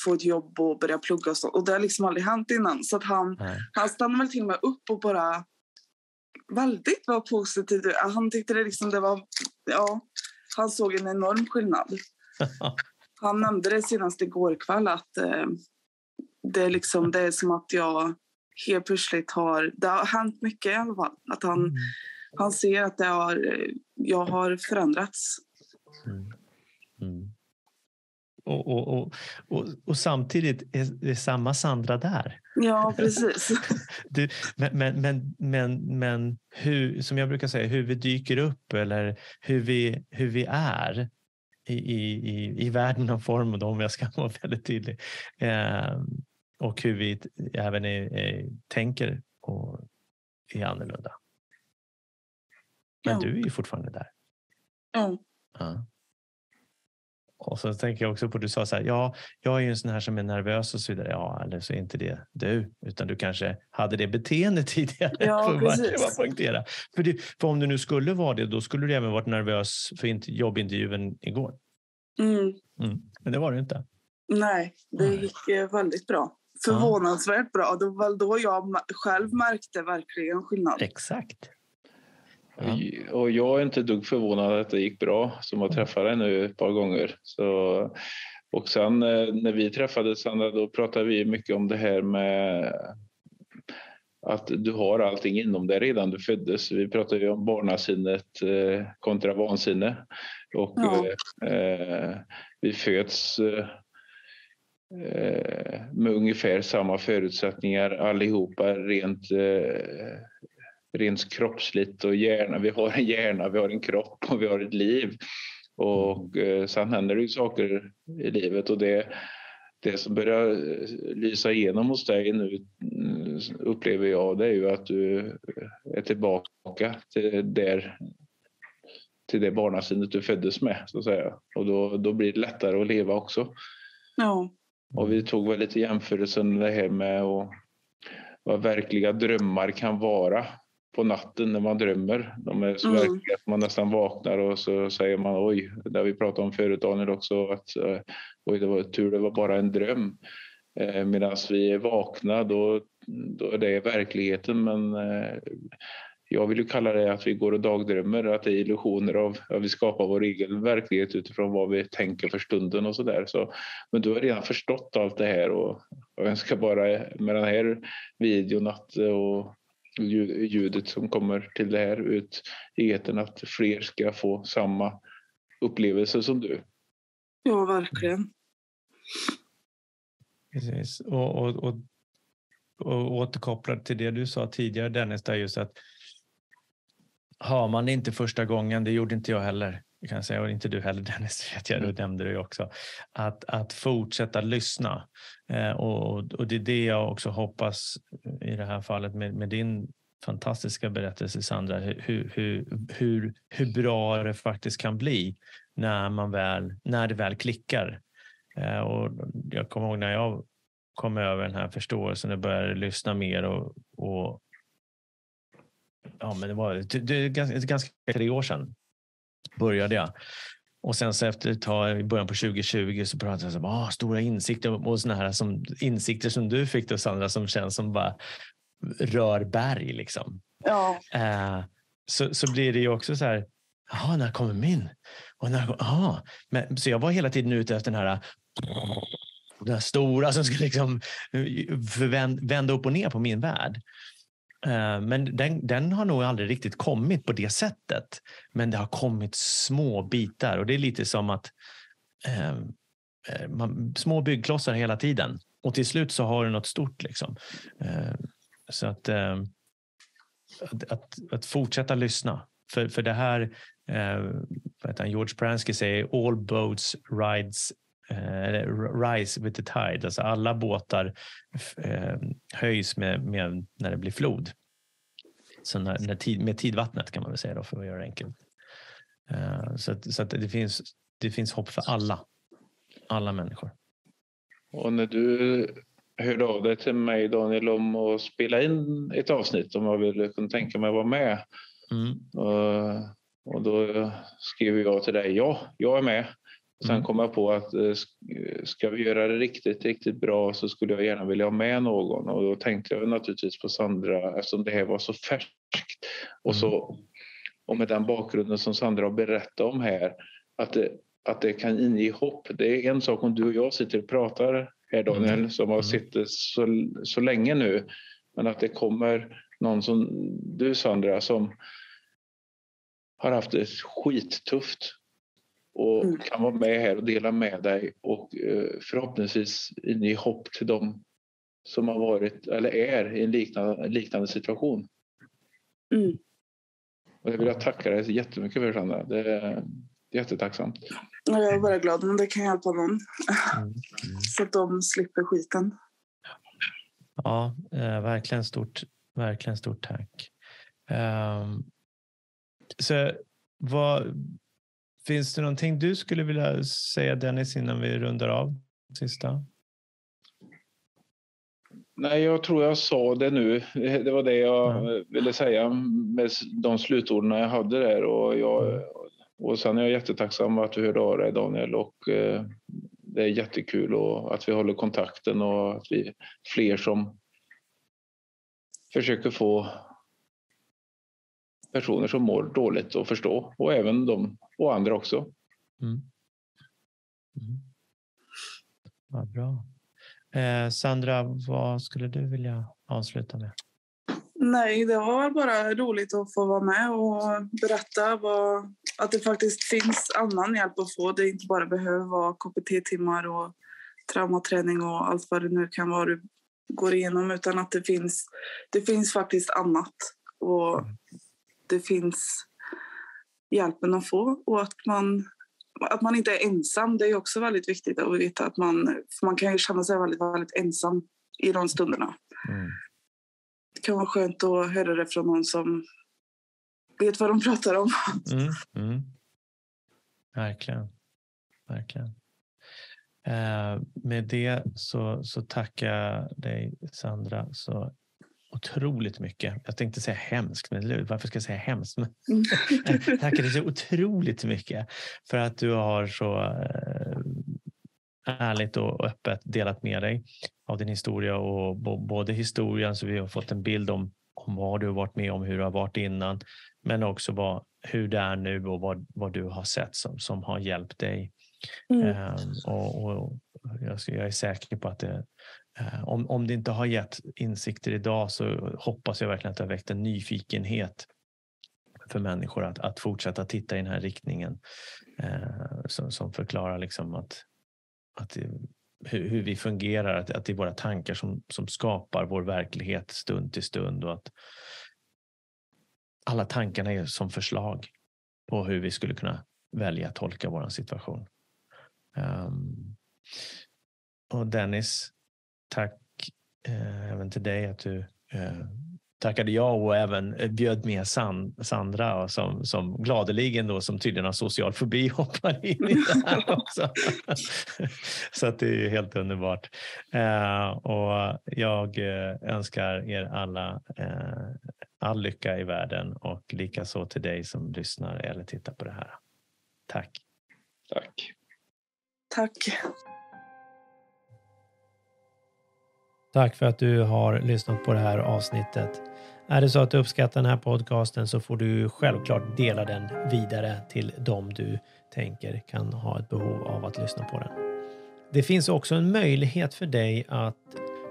[SPEAKER 5] få ett jobb och börja plugga och så. Och det har liksom aldrig hänt innan. Så att han,
[SPEAKER 3] Nej.
[SPEAKER 5] han stannade väl till och med upp och bara väldigt var positiv. Han tyckte det liksom det var, ja, han såg en enorm skillnad. [laughs] Han nämnde det senast igår kväll att eh, det, är liksom, det är som att jag helt plötsligt har, det har hänt mycket i alla fall. Att han,
[SPEAKER 3] Mm.
[SPEAKER 5] Han ser att det har, jag har förändrats.
[SPEAKER 3] Mm. Mm. Och, och, och, och, och samtidigt är det samma Sandra där.
[SPEAKER 5] Ja, precis. [laughs]
[SPEAKER 3] Du, men, men, men, men, men hur, som jag brukar säga, hur vi dyker upp eller hur vi, hur vi är i, i, i, världen av form och om jag ska [laughs] vara väldigt tydlig. Eh, och hur vi även är, är, tänker och är annorlunda. Men
[SPEAKER 5] Ja.
[SPEAKER 3] du är ju fortfarande där.
[SPEAKER 5] Ja.
[SPEAKER 3] Ja. Och så tänker jag också på, du sa så här, ja, jag är ju en sån här som är nervös och så vidare. Ja, eller så är inte det du, utan du kanske hade det beteendet [laughs] tidigare.
[SPEAKER 5] Ja, precis.
[SPEAKER 3] poängtera. För, det, för om du nu skulle vara det, då skulle du även varit nervös för int- jobbintervjun igår.
[SPEAKER 5] Mm.
[SPEAKER 3] Mm. Men det var du inte.
[SPEAKER 5] Nej, det gick eh, väldigt bra. Förvånansvärt bra. Det var då jag själv märkte verkligen skillnad.
[SPEAKER 3] Exakt. Ja.
[SPEAKER 4] Och- jag är inte dugg förvånad att det gick bra som har träffat dig nu ett par gånger. Så, och sen eh, när vi träffades Sandra, då pratade vi mycket om det här med att du har allting inom dig redan du föddes. Vi pratade ju om barnasinnet eh, kontra vansinne. Och
[SPEAKER 5] Ja.
[SPEAKER 4] eh, vi föds eh, med ungefär samma förutsättningar allihopa rent eh, rent kroppsligt och hjärna. Vi har en hjärna, vi har en kropp och vi har ett liv. Och eh, sen händer det ju saker i livet och det, det som börjar eh, lysa igenom hos dig nu mm, upplever jag det är ju att du är tillbaka till, där, till det barnasinnet du föddes med så att säga. Och då, då blir det lättare att leva också.
[SPEAKER 5] Ja,
[SPEAKER 4] Och vi tog väl lite jämförelsen det här med och vad verkliga drömmar kan vara på natten när man drömmer. De är så
[SPEAKER 5] Mm.
[SPEAKER 4] verkliga att man nästan vaknar och så säger man oj, det har vi pratat om förut Daniel också, att eh, oj, det var tur det var bara en dröm. Eh, Medan vi är vakna då, då är det verkligheten men eh, jag vill ju kalla det att vi går och dagdrömmer, att det är illusioner av att vi skapar vår egen verklighet utifrån vad vi tänker för stunden och sådär. Så, men du har redan förstått allt det här och jag önskar bara med den här videon att, och ljud- ljudet som kommer till det här ut i etern att fler ska få samma upplevelse som du.
[SPEAKER 5] ja verkligen.
[SPEAKER 3] Precis. Och, och, och, och återkopplat till det du sa tidigare Dennis, där just att har man det inte första gången, det gjorde inte jag heller, kan säga, och inte du heller [laughs] Dennis, vet jag, du nämnde det också, att, att fortsätta lyssna. Eh, och, och det är det jag också hoppas i det här fallet med, med din fantastiska berättelse Sandra, hur, hur, hur, hur bra det faktiskt kan bli när, man väl, när det väl klickar. Eh, och jag kommer ihåg när jag kom över den här förståelsen och började lyssna mer och, och ja, men det var det, det är ganska, ganska tre år sedan började jag. Och sen så efter ett tag i början på 2020 så pratade jag om ah, stora insikter och såna här som, insikter som du fick då Sandra som känns som bara rör berg liksom.
[SPEAKER 5] Ja,
[SPEAKER 3] Eh, så, så blir det ju också så här, jaha, när kommer min? Och när, aha. Men, så jag var hela tiden ute efter den här, den här stora som ska liksom vända upp och ner på min värld. Eh, men den, den, har nog aldrig riktigt kommit på det sättet. Men det har kommit små bitar och det är lite som att ehm, eh, man, små byggklossar hela tiden och till slut så har du något stort. Liksom. Eh, så att, eh, att, att, att, fortsätta lyssna. För, för det här, eh, George Pransky säger all boats rides rise with the tide. Alltså alla båtar eh, höjs med, med, när det blir flod. Så när, när tid, med tidvattnet kan man väl säga då, för att göra det enkelt. Eh, så att, så att det, finns, det finns hopp för alla. Alla människor.
[SPEAKER 4] Och när du hörde av dig till mig Daniel om att spela in ett avsnitt om jag ville kunna tänka mig att vara med. Mm. Och, och då skrev jag till dig, ja, jag är med. Sen mm. kom jag på att eh, ska vi göra det riktigt, riktigt bra så skulle jag gärna vilja ha med någon och då tänkte jag naturligtvis på Sandra eftersom det här var så färskt och, så, mm. och med den bakgrunden som Sandra har berättat om här att det, att det kan inge hopp. Det är en sak om du och jag sitter och pratar här Daniel mm. som har suttit så, så länge nu men att det kommer någon som du Sandra som har haft det skittufft och mm. kan vara med här och dela med dig och eh, förhoppningsvis inge hopp till dem som har varit eller är i en liknande, liknande situation. Mm. Och det vill jag tacka dig jättemycket för Sandra. Det är jättetacksamt.
[SPEAKER 5] Jag är bara glad om det kan hjälpa någon mm. [laughs] Så att de slipper skiten.
[SPEAKER 3] Ja, eh, verkligen stort, verkligen stort tack. Um, så vad, Finns det någonting du skulle vilja säga Dennis innan vi rundar av? Sista.
[SPEAKER 4] Nej, jag tror jag sa det nu. Det var det jag ja. ville säga med de slutorden jag hade där. Och, jag, och sen är jag jättetacksam att du hörde av dig Daniel och eh, det är jättekul och att vi håller kontakten och att vi fler som försöker få personer som mår dåligt att förstå och även de och andra också. Mm.
[SPEAKER 3] Mm. Ja, bra. Eh, Sandra, vad skulle du vilja avsluta med?
[SPEAKER 5] Nej, det var bara roligt att få vara med och berätta vad, att det faktiskt finns annan hjälp att få. Det inte bara behöver vara KPT-timmar och traumaträning och allt vad det nu kan vara du går igenom utan att det finns, det finns faktiskt annat. Och mm det finns hjälpen att få och att man, att man inte är ensam. Det är också väldigt viktigt att veta att man, man kan känna sig väldigt, väldigt ensam i de stunderna. Mm. Det kan vara skönt att höra det från någon som vet vad de pratar om. Mm, mm.
[SPEAKER 3] Verkligen. Verkligen. Eh, med det så, så tackar jag dig Sandra så otroligt mycket. Jag tänkte säga hemskt, men varför ska jag säga hemskt? Men, mm. [laughs] tackar dig så otroligt mycket för att du har så eh, ärligt och öppet delat med dig av din historia och både historien så vi har fått en bild om, om vad du har varit med om, hur du har varit innan, men också vad, hur det är nu och vad, vad du har sett som, som har hjälpt dig. Mm. Um, och, och jag, jag, är säker på att det, Eh, om, om det inte har gett insikter idag så hoppas jag verkligen att det har väckt en nyfikenhet för människor att, att fortsätta titta i den här riktningen eh, som, som, förklarar liksom att, att hur, hur, vi fungerar, att, att det är våra tankar som, som skapar vår verklighet stund till stund och att alla tankarna är som förslag på hur vi skulle kunna välja att tolka vår situation. Um, och Dennis, tack eh, även till dig att du eh, tackade ja och även bjöd med San, Sandra som, som gladeligen då som tydligen har social fobi hoppar in i det här [laughs] också. [laughs] Så att det är helt underbart. Eh, och jag eh, önskar er alla eh, all lycka i världen och likaså till dig som lyssnar eller tittar på det här. Tack.
[SPEAKER 4] Tack.
[SPEAKER 5] Tack.
[SPEAKER 2] Tack för att du har lyssnat på det här avsnittet. Är det så att du uppskattar den här podcasten så får du självklart dela den vidare till dem du tänker kan ha ett behov av att lyssna på den. Det finns också en möjlighet för dig att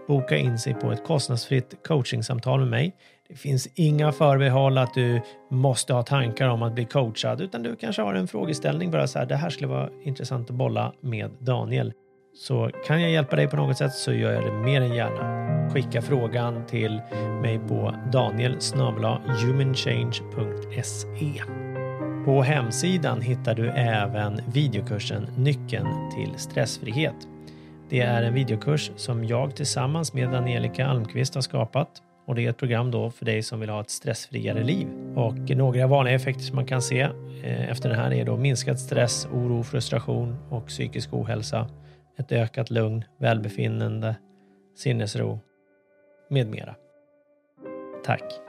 [SPEAKER 2] boka in sig på ett kostnadsfritt coachingsamtal med mig. Det finns inga förbehåll att du måste ha tankar om att bli coachad, utan du kanske har en frågeställning bara så här, det här skulle vara intressant att bolla med Daniel. Så kan jag hjälpa dig på något sätt så gör jag det mer än gärna. Skicka frågan till mig på daniel humanchange.se. På hemsidan hittar du även videokursen Nyckeln till stressfrihet. Det är en videokurs som jag tillsammans med Angelica Almqvist har skapat och det är ett program då för dig som vill ha ett stressfriare liv. Och några vanliga effekter som man kan se eh, efter den här är då minskad stress, oro, frustration och psykisk ohälsa, ett ökat lugn, välbefinnande, sinnesro med mera. Tack!